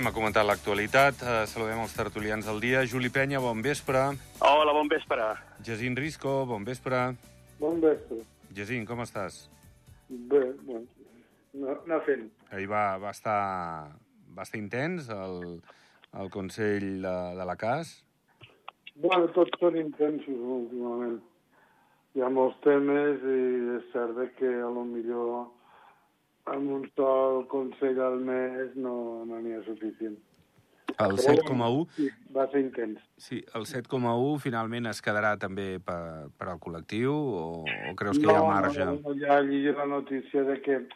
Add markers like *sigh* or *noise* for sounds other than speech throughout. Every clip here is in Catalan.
Anem a comentar l'actualitat. Uh, saludem els tertulians del dia. Juli Penya, bon vespre. Hola, bon vespre. Jacint Risco, bon vespre. Bon vespre. Jacint, com estàs? Bé, bueno, no, anar fent. Ahir va, va, estar, va estar intens el, el Consell de, de la CAS. Bueno, tots són intensos últimament. Hi ha molts temes i és cert que a lo millor amb un sol Consell al mes no n'hi ha suficient. El Però, 7,1 Sí, va ser intens. sí, el 7,1 finalment es quedarà també per, per al col·lectiu o, o creus que hi ha marge? No, no, ja llegir la notícia de que el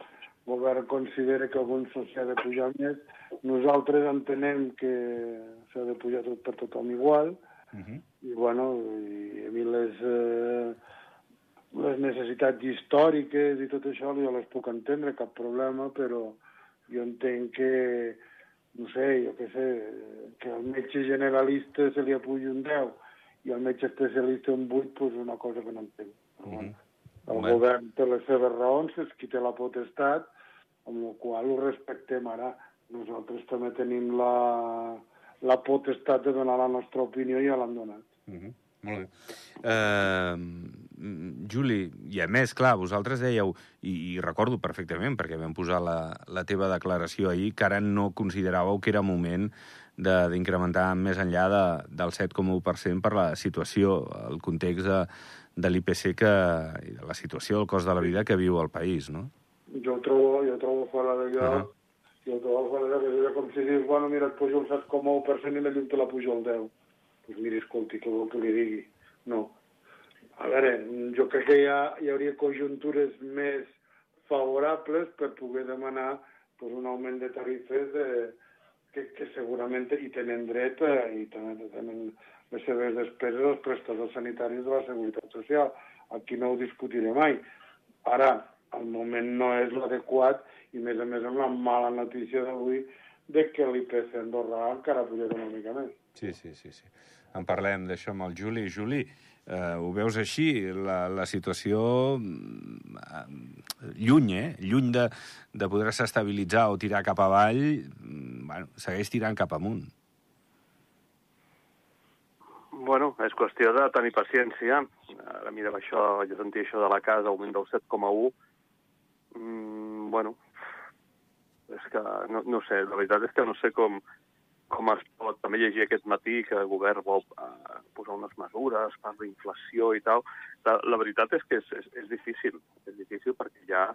govern considera que algun s'ha de pujar més. Nosaltres entenem que s'ha de pujar tot per tothom igual, Uh -huh. i bueno, i a mi les, eh, les necessitats històriques i tot això jo les puc entendre, cap problema, però jo entenc que, no sé, jo què sé, que al metge generalista se li apugi un 10 i al metge especialista un 8, doncs una cosa que no entenc. Mhm. bueno, el Bueno. govern té les seves raons, és qui té la potestat, amb la qual ho respectem ara. Nosaltres també tenim la, la potestat de donar la nostra opinió i ja l'han donat. Uh -huh. Molt bé. Uh, Juli, i a més, clar, vosaltres dèieu, i, i recordo perfectament, perquè vam posar la, la teva declaració ahir, que ara no consideràveu que era moment de- d'incrementar més enllà de, del 7,1% per la situació, el context de, de l'IPC que, i de la situació, el cost de la vida que viu el país, no? Jo ho trobo, jo trobo fora de lloc, uh. -huh. jo trobo fora de lloc, és com si dius, bueno, mira, et pujo el 7,1% i la llum te la pujo el 10. Doncs pues mira, escolti, què vol que li digui? No. A veure, jo crec que hi, ha, hi hauria conjuntures més favorables per poder demanar pues, un augment de tarifes de, que, que segurament hi tenen dret eh, i també tenen les seves despeses els prestadors sanitaris de la Seguretat Social. Aquí no ho discutiré mai. Ara, el moment no és l'adequat i, a més a més, amb la mala notícia d'avui de que l'IPC andorrà encara puja una mica més. Sí, sí, sí. sí. En parlem d'això amb el Juli. Juli, eh, ho veus així? La, la situació mm, eh, lluny, eh? Lluny de, de poder-se estabilitzar o tirar cap avall, mm, bueno, segueix tirant cap amunt. Bueno, és qüestió de tenir paciència. Ara mirem això, jo sentia això de la casa, augment del 7,1. Mm, bueno, és que no, no sé, la veritat és que no sé com, com es pot també llegir aquest matí que el govern vol eh, posar unes mesures per la inflació i tal. La, la veritat és que és, és, és difícil, és difícil perquè ja,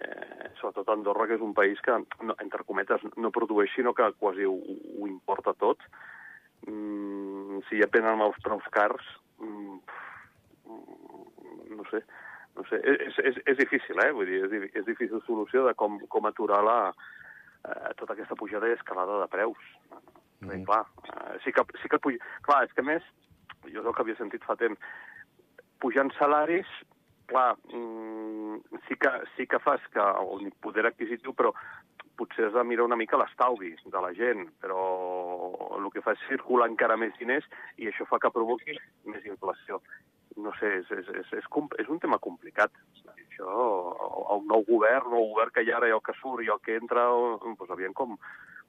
eh, sobretot Andorra, que és un país que, no, entre cometes, no produeix, sinó que quasi ho, ho importa tot, mm, si ja prenen els preus cars, mm, no sé, no sé, és, és, és difícil, eh? Vull dir, és, és difícil solució de com, com aturar la, eh, tota aquesta pujada i escalada de preus. Mm. Mhm. clar, eh, sí que, sí que puja... Clar, és que a més, jo és el que havia sentit fa temps, pujant salaris, clar, mm, sí, que, sí que fas que un poder adquisitiu, però potser has de mirar una mica l'estalvi de la gent, però el que fa és circular encara més diners i això fa que provoqui més inflació. No sé, és, és, és, és, com- és un tema complicat. Això, el, nou govern, el govern que hi ara i el que surt i el que entra, doncs aviam com,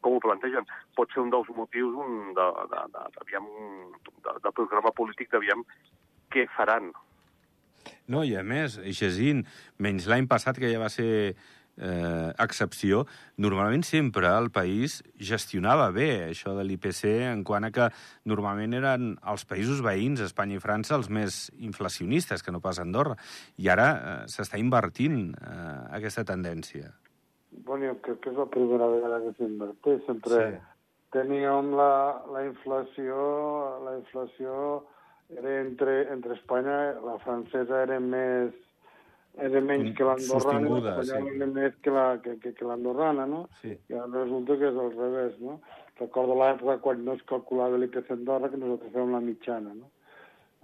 com ho plantegen. Pot ser un dels motius un de, de, de, aviam, de, de programa polític d'aviam què faran. No, i a més, Jacint, menys l'any passat, que ja va ser eh, excepció, normalment sempre el país gestionava bé això de l'IPC en quant a que normalment eren els països veïns, Espanya i França, els més inflacionistes, que no pas Andorra. I ara eh, s'està invertint eh, aquesta tendència. Bueno, jo crec que és la primera vegada que s'inverteix. Sempre Sí. sí. teníem la, la inflació, la inflació era entre, entre Espanya, la francesa era més era menys que l'andorrana, l'espanyola sí. més que la, que, que, que l'andorrana, no? Sí. I ara resulta que és al revés, no? Recordo l'època quan no es calculava l'IPC Andorra, que nosaltres fèiem la mitjana, no?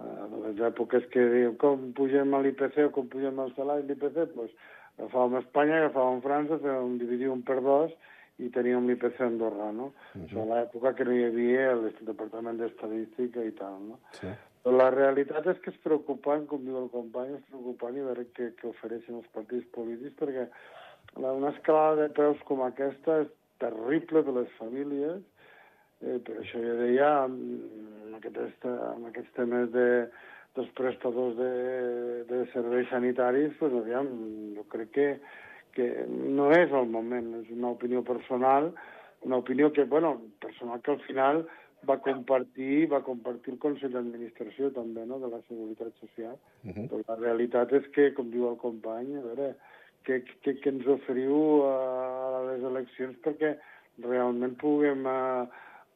Eh, de les èpoques que diu com pugem a l'IPC o com pugem el salari l'IPC, doncs agafàvem Espanya, agafàvem França, fèiem dividir un per dos i teníem l'IPC Andorra, no? Mhm. Això a l'època que no hi havia el Departament d'Estadística i tal, no? Sí. La realitat és que és preocupant, com diu el company, és preocupant i veure què, què ofereixen els partits polítics, perquè una escalada de preus com aquesta és terrible de les famílies, eh, per això ja deia, en, aquest, en aquests temes de, dels prestadors de, de serveis sanitaris, pues, aviam, jo crec que, que no és el moment, és una opinió personal, una opinió que, bueno, personal que al final va compartir, va compartir el Consell d'Administració també, no?, de la Seguretat Social. Uh -huh. Però la realitat és que, com diu el company, a veure, què, què, què ens oferiu a les eleccions perquè realment puguem uh,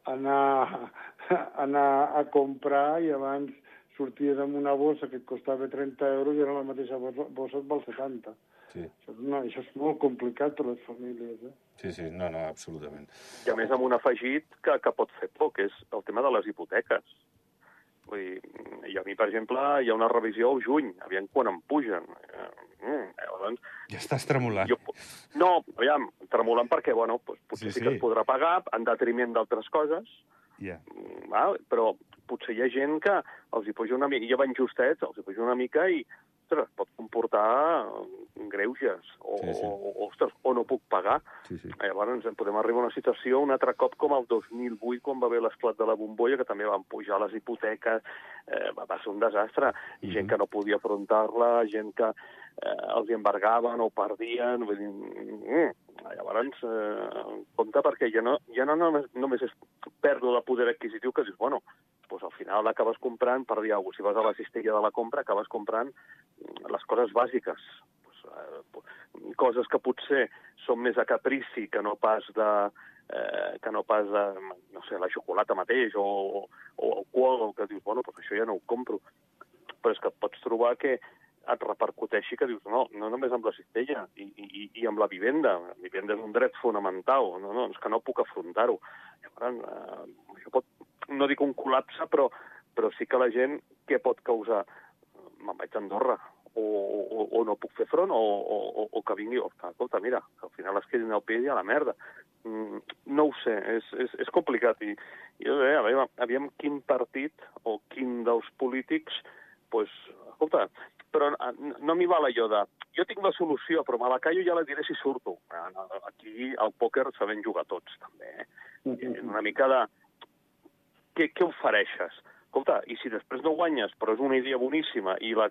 anar, *laughs* anar a comprar i abans sorties amb una bossa que et costava 30 euros i ara la mateixa bossa et val 70. Sí. Això, no, això és molt complicat per les famílies. Eh? Sí, sí, no, no, absolutament. I a més amb un afegit que, que pot fer por, que és el tema de les hipoteques. Vull dir, i a mi, per exemple, hi ha una revisió al juny, aviam quan em pugen. Mm, llavors, ja estàs tremolant. Jo, no, aviam, tremolant perquè, bueno, doncs, potser sí, sí. sí que es podrà pagar en detriment d'altres coses, yeah. val? però potser hi ha gent que els hi puja una mica, i ja van justets, els hi puja una mica i, ostres, pot comportar greuges, o, sí, sí. o, o, ostres, o no puc pagar. Sí, sí. Llavors ens podem arribar a una situació un altre cop com el 2008, quan va haver l'esclat de la bombolla, que també van pujar les hipoteques, eh, va, ser un desastre, mm -hmm. gent que no podia afrontar-la, gent que eh, els embargaven o perdien, vull dir, mm, llavors, eh, compte perquè ja no, ja no només, només és pèrdua de poder adquisitiu, que dius, bueno, doncs al final l'acabes comprant, per dir alguna cosa, si vas a la cistella de la compra, acabes comprant les coses bàsiques, pues, eh, coses que potser són més a caprici que no pas de, eh, que no pas de, no sé, la xocolata mateix o, o qual, que dius, bueno, pues això ja no ho compro. Però és que pots trobar que et repercuteixi que dius, no, no només amb la cistella i, i, i amb la vivenda. La vivenda és un dret fonamental, no, no, és que no puc afrontar-ho. Llavors, eh, això pot, no dic un col·lapse, però, però sí que la gent, què pot causar? Me'n vaig a Andorra, o, o, o no puc fer front, o, o, o que vingui, o escolta, mira, que al final es quedin al pis i a la merda. Mm, no ho sé, és, és, és complicat. I, i deia, aviam, aviam quin partit o quin dels polítics, pues, escolta, però no m'hi val allò de jo tinc la solució, però me la callo i ja la diré si surto. Aquí al pòquer sabem jugar tots, també. Eh? Una mica de... Què, què ofereixes? Escolta, i si després no guanyes, però és una idea boníssima i la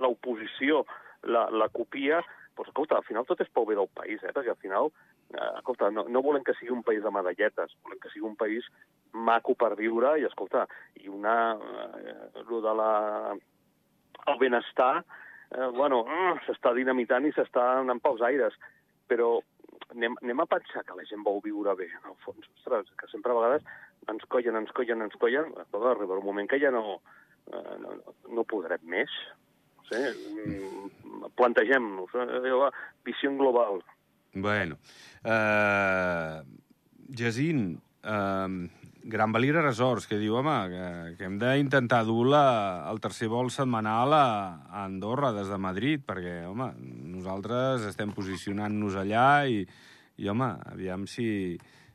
l'oposició la, la copia, doncs, escolta, al final tot és pel bé del país, eh? perquè al final, eh, escolta, no, no volem que sigui un país de medalletes, volem que sigui un país maco per viure i, escolta, i una... Eh, lo de la... el benestar, eh, bueno, mm, s'està dinamitant i s'està anant pels aires, però anem, anem a pensar que la gent vol viure bé, en el fons. Ostres, que sempre a vegades ens collen, ens collen, ens collen, però arriba un moment que ja no, eh, no, no podrem més sé, mm, plantegem-nos, eh, visió global. Bueno, uh, Jacint, uh, Gran Valira Resorts, que diu, home, que, que hem d'intentar dur la, el tercer vol setmanal a, a Andorra des de Madrid, perquè, home, nosaltres estem posicionant-nos allà i, i, home, aviam si,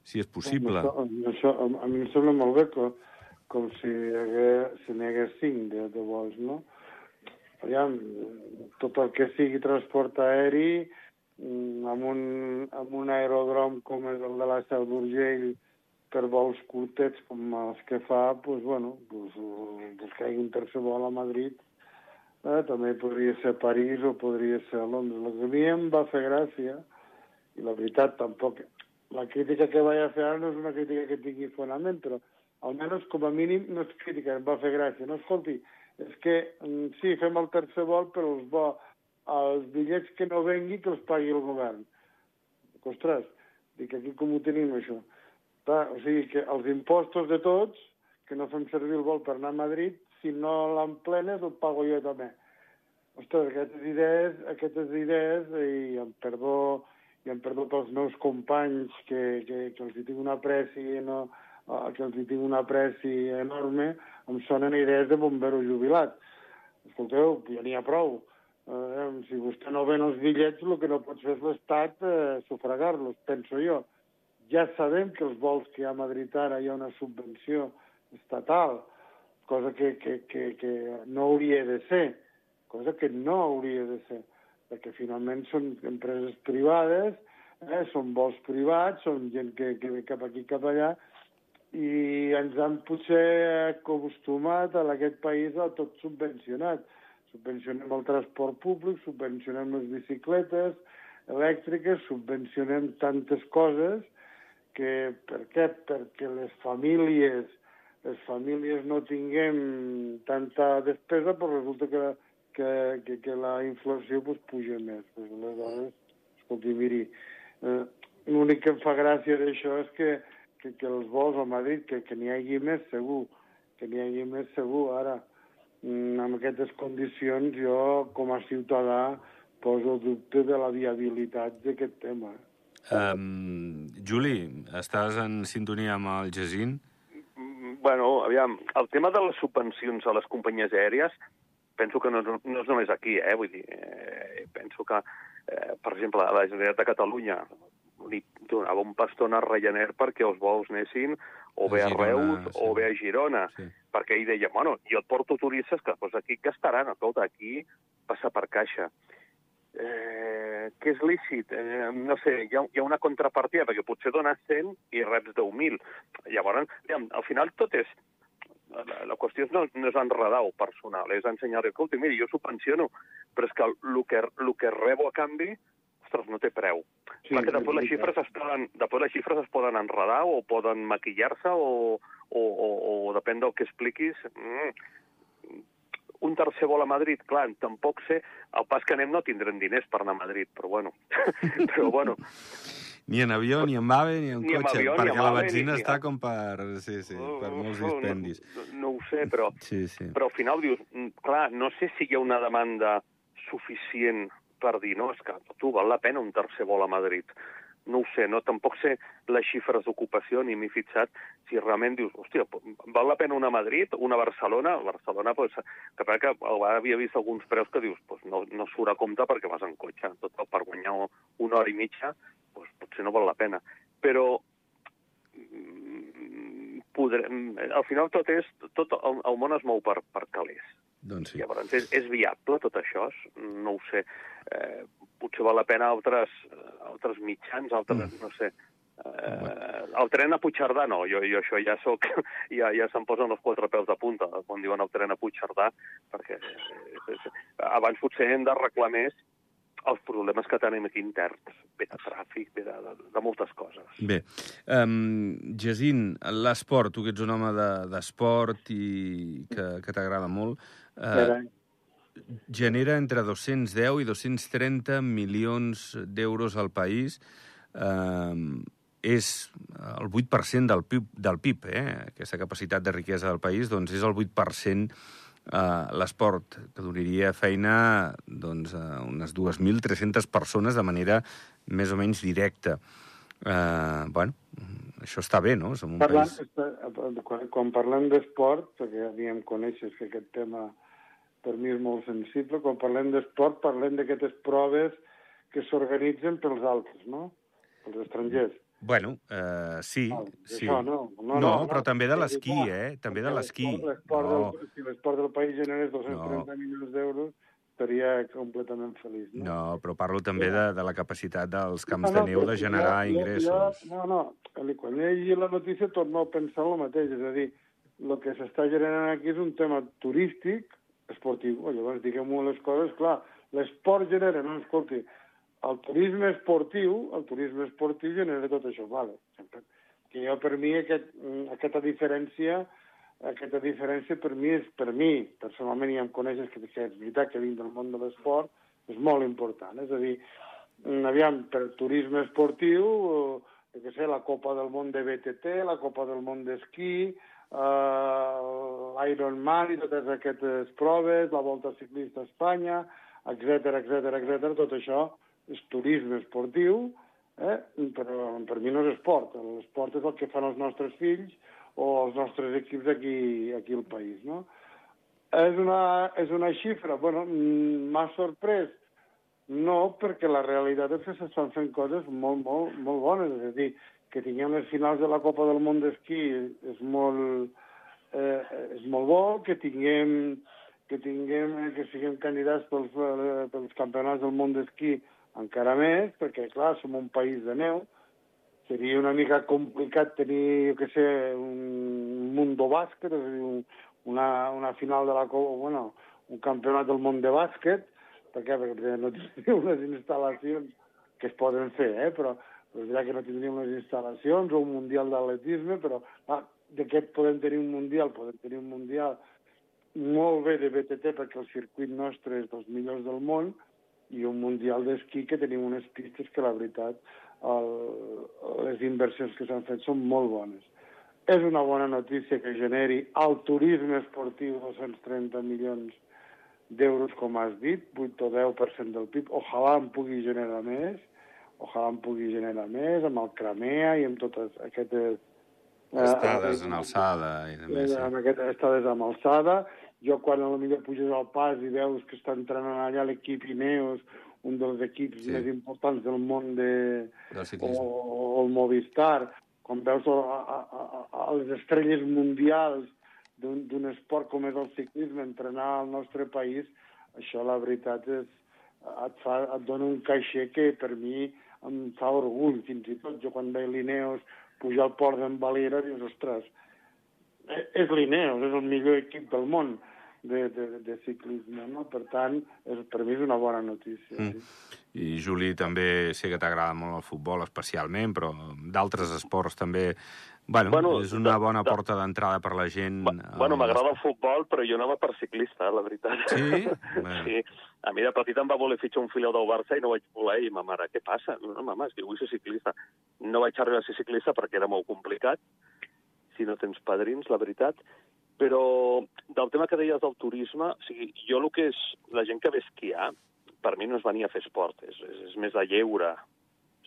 si és possible. Això, això, a mi em sembla molt bé que, com si hagués, si hagués cinc de, de vols, no? aviam, tot el que sigui transport aeri, mm, amb un, amb un aerodrom com és el de la Seu d'Urgell, per vols curtets com els que fa, doncs, bueno, doncs, doncs que hi hagi un tercer vol a Madrid, eh, també podria ser París o podria ser Londres. El que a mi em va fer gràcia, i la veritat tampoc... La crítica que vaig a fer ara no és una crítica que tingui fonament, però almenys com a mínim no és crítica, em va fer gràcia. No, escolti, és que mm, sí, fem el tercer vol, però els, bo, els bitllets que no vengui que els pagui el govern. Ostres, dic, aquí com ho tenim, això? Clar, o sigui que els impostos de tots, que no fem servir el vol per anar a Madrid, si no l'emplenes el pago jo també. Ostres, aquestes idees, aquestes idees, i em perdó, i em perdó pels meus companys, que, que, que els hi tinc una preci, no, que els hi tinc una preci enorme, em sonen idees de bombero jubilat. Escolteu, ja n'hi ha prou. Eh, si vostè no ven els bitllets, el que no pot fer és l'Estat eh, sufragar-los, penso jo. Ja sabem que els vols que hi ha a Madrid ara hi ha una subvenció estatal, cosa que, que, que, que no hauria de ser, cosa que no hauria de ser, perquè finalment són empreses privades eh? són vols privats, són gent que, que ve cap aquí, cap allà, i ens han potser acostumat a aquest país a tot subvencionat. Subvencionem el transport públic, subvencionem les bicicletes elèctriques, subvencionem tantes coses que, per què? Perquè les famílies les famílies no tinguem tanta despesa, però resulta que, que, que, que la inflació pues, puja més. Pues, aleshores, escolti, miri, eh, l'únic que em fa gràcia d'això és que, que, que els vols a Madrid, que, que n'hi hagi més segur, que n'hi hagi més segur. Ara, mm, amb aquestes condicions, jo, com a ciutadà, poso dubte de la viabilitat d'aquest tema. Um, Juli, estàs en sintonia amb el Jacint? Bueno, aviam, el tema de les subvencions a les companyies aèries penso que no, no és només aquí, eh? Vull dir, eh, penso que, eh, per exemple, a la Generalitat de Catalunya li donava un paston a Ryanair perquè els vols anessin o bé a, a Reus sí. o bé a Girona, sí. perquè ell deia, bueno, jo et porto turistes que doncs aquí gastaran, escolta, aquí passa per caixa eh, que és lícit, eh, no sé, hi ha, hi ha una contrapartida, perquè potser dones 100 i reps 10.000. Llavors, diguem, al final tot és... La, la qüestió no, no és enredar o personal, és ensenyar li escolta, miri, jo subvenciono, però és que el que, el que rebo a canvi ostres, no té preu. Sí, que després les, xifres es poden, després les xifres es poden enredar o poden maquillar-se o, o, o, o depèn del que expliquis. Mm, un tercer vol a Madrid, clar, tampoc sé, el pas que anem no tindrem diners per anar a Madrid, però bueno, *laughs* però bueno. Ni en avió, ni en AVE, ni en ni cotxe, avió, perquè la benzina ni, està com per, sí, sí, per molts dispendis. No, no, no ho sé, però, sí, sí. però al final dius, mm, clar, no sé si hi ha una demanda suficient per dir, no, és que tu val la pena un tercer vol a Madrid no ho sé, no? tampoc sé les xifres d'ocupació ni m'he fixat si realment dius, hòstia, val la pena una a Madrid, una a Barcelona, a Barcelona, pues, que que havia vist alguns preus que dius, pues, no, no surt a compte perquè vas en cotxe, tot per guanyar una hora i mitja, pues, potser no val la pena. Però mm, podrem, al final tot és, tot el, el món es mou per, per calés. Doncs sí. Llavors, és, és viable tot això? No ho sé. Eh, potser val la pena altres, altres mitjans, altres, mm. no sé... Eh, el tren a Puigcerdà no, jo, jo això ja soc, *laughs* ja, ja se'm posen els quatre pèls de punta quan diuen el tren a Puigcerdà, perquè eh, abans potser hem d'arreglar més els problemes que tenim aquí interns, ve de tràfic, ve de, de, de moltes coses. Bé, um, Jacint, l'esport, tu que ets un home d'esport de, i que, que t'agrada molt, uh, genera entre 210 i 230 milions d'euros al país. Uh, és el 8% del PIB, del PIB eh? aquesta capacitat de riquesa del país, doncs és el 8% eh, l'esport, que donaria feina doncs, a unes 2.300 persones de manera més o menys directa. Eh, bueno, això està bé, no? Som un parlant, país... quan, quan parlem d'esport, perquè ja diem, coneixes que aquest tema per mi és molt sensible, quan parlem d'esport parlem d'aquestes proves que s'organitzen pels altres, no? Pels estrangers. Bueno, uh, sí, no, sí. Això no. No, no, no, però no, també de l'esquí, eh? També de l'esquí. No. Si l'esport del país generés 230 no. milions d'euros, estaria completament feliç. No, no però parlo també de, de la capacitat dels camps no, no, de neu de generar jo, ingressos. Jo, no, no, quan he llegit la notícia torno a pensar el mateix, és a dir, el que s'està generant aquí és un tema turístic, esportiu. Llavors, diguem-ho les coses, clar, l'esport genera, no, escolti, el turisme esportiu, el turisme esportiu genera tot això, vale. Que jo, per mi, aquest, aquesta diferència, aquesta diferència per mi és, per mi, personalment ja em coneixes que, que és veritat que vinc del món de l'esport, és molt important. És a dir, aviam, per turisme esportiu, eh, que sé, la Copa del Món de BTT, la Copa del Món d'esquí, eh, l'Ironman i totes aquestes proves, la Volta Ciclista a Espanya, etc etc etc. tot això és turisme esportiu, eh? però per mi no és esport. L'esport és el que fan els nostres fills o els nostres equips aquí, aquí al país. No? És, una, és una xifra, bueno, m'ha sorprès, no, perquè la realitat és que s'estan fent coses molt, molt, molt bones. És a dir, que tinguem les finals de la Copa del Món d'esquí és molt, eh, és molt bo, que tinguem que tinguem, que siguem candidats pels, eh, pels campionats del món d'esquí encara més, perquè, clar, som un país de neu, seria una mica complicat tenir, jo què sé, un mundo bàsquet, és a dir, un, una, una final de la Copa, bueno, un campionat del món de bàsquet, per què? Perquè no *laughs* tindríem unes instal·lacions que es poden fer, eh? però, però dirà que no tindríem unes instal·lacions o un mundial d'atletisme, però ah, d'aquest podem tenir un mundial, podem tenir un mundial molt bé de BTT perquè el circuit nostre és dels millors del món i un mundial d'esquí que tenim unes pistes que la veritat el, les inversions que s'han fet són molt bones. És una bona notícia que generi al turisme esportiu 230 milions d'euros, com has dit, 8 o 10% del PIB. Ojalà en pugui generar més, ojalà en pugui generar més, amb el Cramea i amb totes aquestes... Eh, estades en alçada. I més, sí. Amb aquestes estades amb alçada. Jo, quan a lo millor puges al pas i veus que està entrenant allà l'equip Ineos, un dels equips sí. més importants del món de... Del o, o el Movistar, quan veus a, a, a, a les estrelles mundials d'un esport com és el ciclisme, entrenar al nostre país, això la veritat és, et, fa, et dona un caixer que per mi em fa orgull, fins i tot jo quan veig l'Ineos pujar al port d'en Valera, dius, ostres, e, és l'Ineos, és el millor equip del món de, de, de ciclisme, no? Per tant, és, per mi és una bona notícia. Mm. Sí. I, Juli, també sé que t'agrada molt el futbol, especialment, però d'altres esports també... Bueno, bueno és una bona de, porta d'entrada per la gent. Bueno, m'agrada el futbol, però jo anava per ciclista, la veritat. Sí? *laughs* Bueno. sí. A mi de petit em va voler fitxar un filial del Barça i no vaig voler, i ma mare, què passa? No, mama, és que vull ser ciclista. No vaig arribar a ser ciclista perquè era molt complicat, si no tens padrins, la veritat, però del tema que deies del turisme, o sigui, jo el que és la gent que ve esquiar, per mi no és venir a fer esport, és, és, és més de lleure.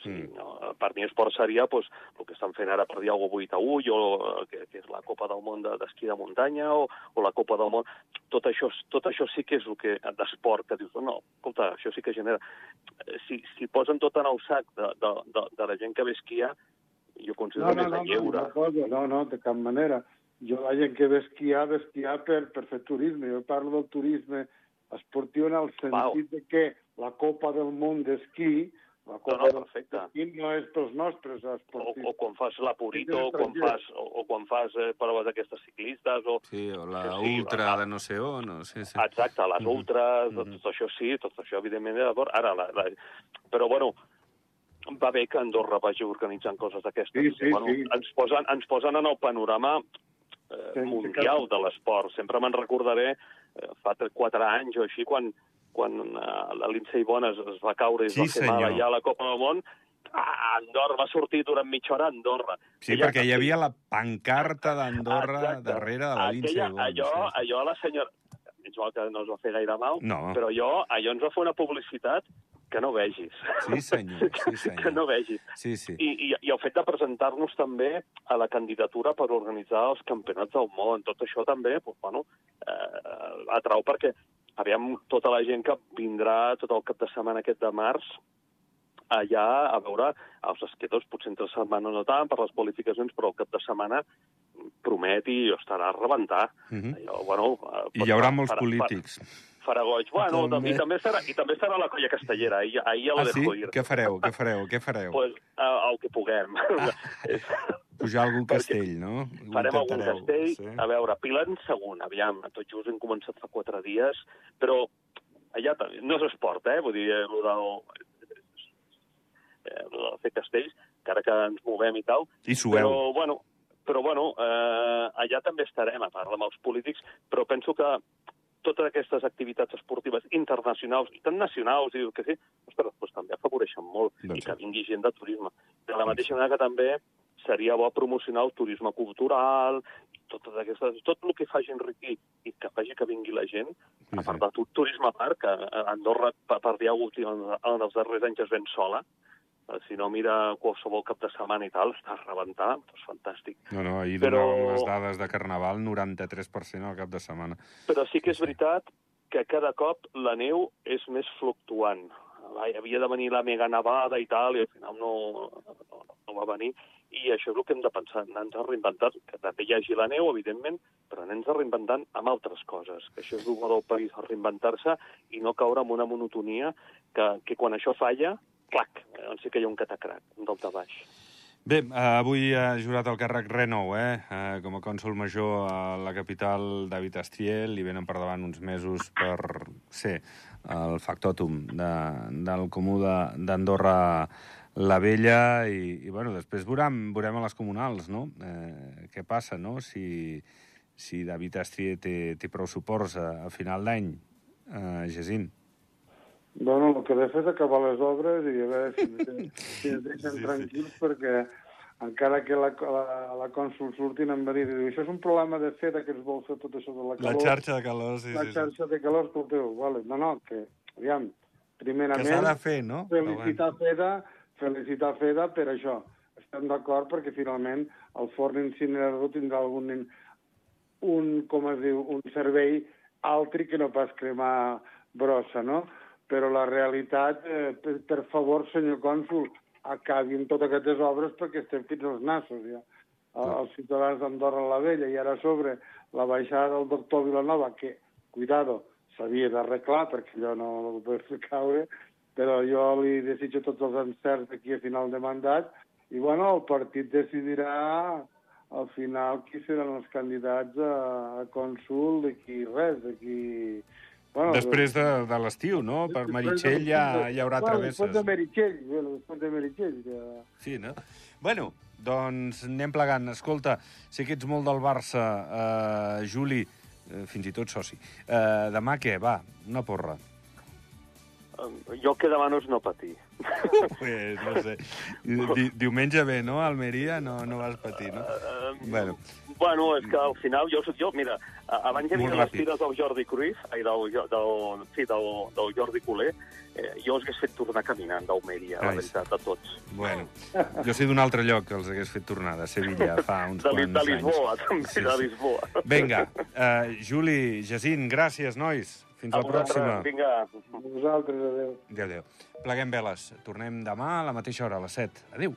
Sí, no? Per mi esport seria pues, el que estan fent ara per dir alguna cosa 8 a 1, o que, que és la Copa del Món d'esquí de, de muntanya, o, o la Copa del Món... Tot això, tot això sí que és el que d'esport, que dius, no, escolta, això sí que genera... Si, si posen tot en el sac de, de, de, de la gent que ve esquiar, jo considero no, no, més de lleure. No, no, no, no, de cap manera jo la gent que ve esquiar, ve esquiar per, per fer turisme. Jo parlo del turisme esportiu en el sentit Wow. de que la Copa del Món d'esquí la Copa no, no, perfecte. no és pels nostres esportius. O, o quan fas la Purito, o quan fas, o, o quan fas eh, proves d'aquestes ciclistes, o... Sí, o la sí, ultra la, de no sé on, no? Sí, sí. Exacte, les mm -hmm. ultras, mm -hmm. tot això sí, tot això evidentment d'acord. Ara, la, la... però bueno, va bé que Andorra vagi organitzant coses d'aquestes. Sí, sí, bueno, sí. Ens, posen, ens posen en el panorama eh, mundial de l'esport. Sempre me'n recordaré, eh, fa quatre anys o així, quan, quan eh, la Lindsay Bona es, va caure i es sí, va fer mal allà a la Copa del Món, ah, Andorra va sortir durant mitja hora a Andorra. Sí, Ella, perquè hi havia la pancarta d'Andorra darrere de la Lindsay Bona. Allò, sí. allò la senyora... Menys mal que no es va fer gaire mal, no. però allò, allò ens va fer una publicitat que no vegis. Sí, senyor, *laughs* sí, senyor. que no vegis. Sí, sí. I, i, I el fet de presentar-nos també a la candidatura per organitzar els campionats del món, tot això també, doncs, bueno, eh, atrau perquè aviam tota la gent que vindrà tot el cap de setmana aquest de març allà a veure els esquetors, potser entre setmana no tant, per les qualificacions, però el cap de setmana promet i estarà a rebentar. Mhm. -huh. Allò, bueno, I hi haurà molts polítics. Per, farà goig. Bueno, també... i, també serà, i també serà la colla castellera, ahir, ahir ja ah, dejo sí? ir. Què fareu, què *laughs* fareu, què fareu? Pues, uh, el que puguem. Ah. *laughs* Pujar algun castell, no? Farem algun castell. Sí. A veure, Pilen segon, aviam, tot just hem començat fa quatre dies, però allà no és esport, eh? Vull dir, el del, eh, el de fer castells, encara que ens movem i tal. I sueu. Però, bueno, però bueno, eh, allà també estarem, a part amb els polítics, però penso que totes aquestes activitats esportives internacionals i tan nacionals, i que sí, ostres, doncs també afavoreixen molt doncs i que vingui gent de turisme. De la mateixa manera que també seria bo promocionar el turisme cultural, totes aquestes, tot el que faci enriquir i que faci que vingui la gent, a part del turisme a Andorra, per dir alguna cosa, en els darrers anys es ven sola, si no mira qualsevol cap de setmana i tal, està a rebentar, doncs fantàstic. No, no, ahir Però... donàvem les dades de Carnaval, 93% al cap de setmana. Però sí que és veritat que cada cop la neu és més fluctuant. Havia de venir la mega nevada i tal, i al final no, no, no va venir. I això és el que hem de pensar, anar-nos a reinventar, que també hi hagi la neu, evidentment, però anar-nos a reinventant amb altres coses, que això és el del país, reinventar-se i no caure en una monotonia que, que quan això falla, clac, doncs sí que hi ha un catacrac, un dalt de baix. Bé, eh, avui ha jurat el càrrec Renou, eh? eh? Com a cònsol major a la capital, David Astriel, li venen per davant uns mesos per ser el factòtum de, del comú d'Andorra la Vella i, i bueno, després veurem, veurem a les comunals, no? Eh, què passa, no? Si, si David Astrier té, té prou suports a, a final d'any, eh, Gesín. Bueno, el que he de fer és acabar les obres i a veure si, *laughs* si ens deixen sí, tranquils sí. perquè encara que la, la, la cònsul surtin em va dir, això és un problema de FEDA que ens vol fer tot això de la calor. La xarxa de calor, sí. La sí, xarxa sí. de calor, escolteu, vale. no, no, que, aviam, primerament... Que s'ha de fer, no? Felicitar bueno. FEDA, felicitar FEDA per això. Estem d'acord perquè finalment el forn incinerador tindrà algun un, com es diu, un servei altre que no pas cremar brossa, no? Però la realitat, eh, per, per favor, senyor cònsul, acabi amb totes aquestes obres perquè estem fins als nassos, ja. Els ciutadans d'Andorra la Vella. I ara sobre la baixada del doctor Vilanova, que, cuidado, s'havia d'arreglar perquè allò no ho fer caure, però jo li desitjo tots els encerts d'aquí a final de mandat. I, bueno, el partit decidirà al final qui seran els candidats a, a cònsul d'aquí res, d'aquí Bueno, després de, de l'estiu, no? Per Meritxell ja hi haurà bueno, travesses. Després de Meritxell, bueno, després de Meritxell. Ja... Sí, no? Bueno, doncs anem plegant. Escolta, sé que ets molt del Barça, eh, Juli, eh, fins i tot soci. Eh, demà què? Va, una porra. Jo el que demano és no patir. *laughs* pues, no sé. Di diumenge bé, no? Almeria no, no vas patir, no? Uh, bueno. Bueno, és que al final jo, jo mira, abans hi havia les tires del Jordi Cruyff, ai, del, del, sí, del, del Jordi Coler, eh, jo els hagués fet tornar caminant d'Almeria, la veritat, a tots. Bueno, jo sé d'un altre lloc que els hagués fet tornar, de Sevilla, fa uns de, quants de Lisboa, anys. també, sí, de Lisboa. Vinga, uh, Juli, Jacint, gràcies, nois. Fins a la pròxima. Vinga. Vosaltres, adéu. Adéu, adéu. Pleguem veles. Tornem demà a la mateixa hora, a les 7. Adéu.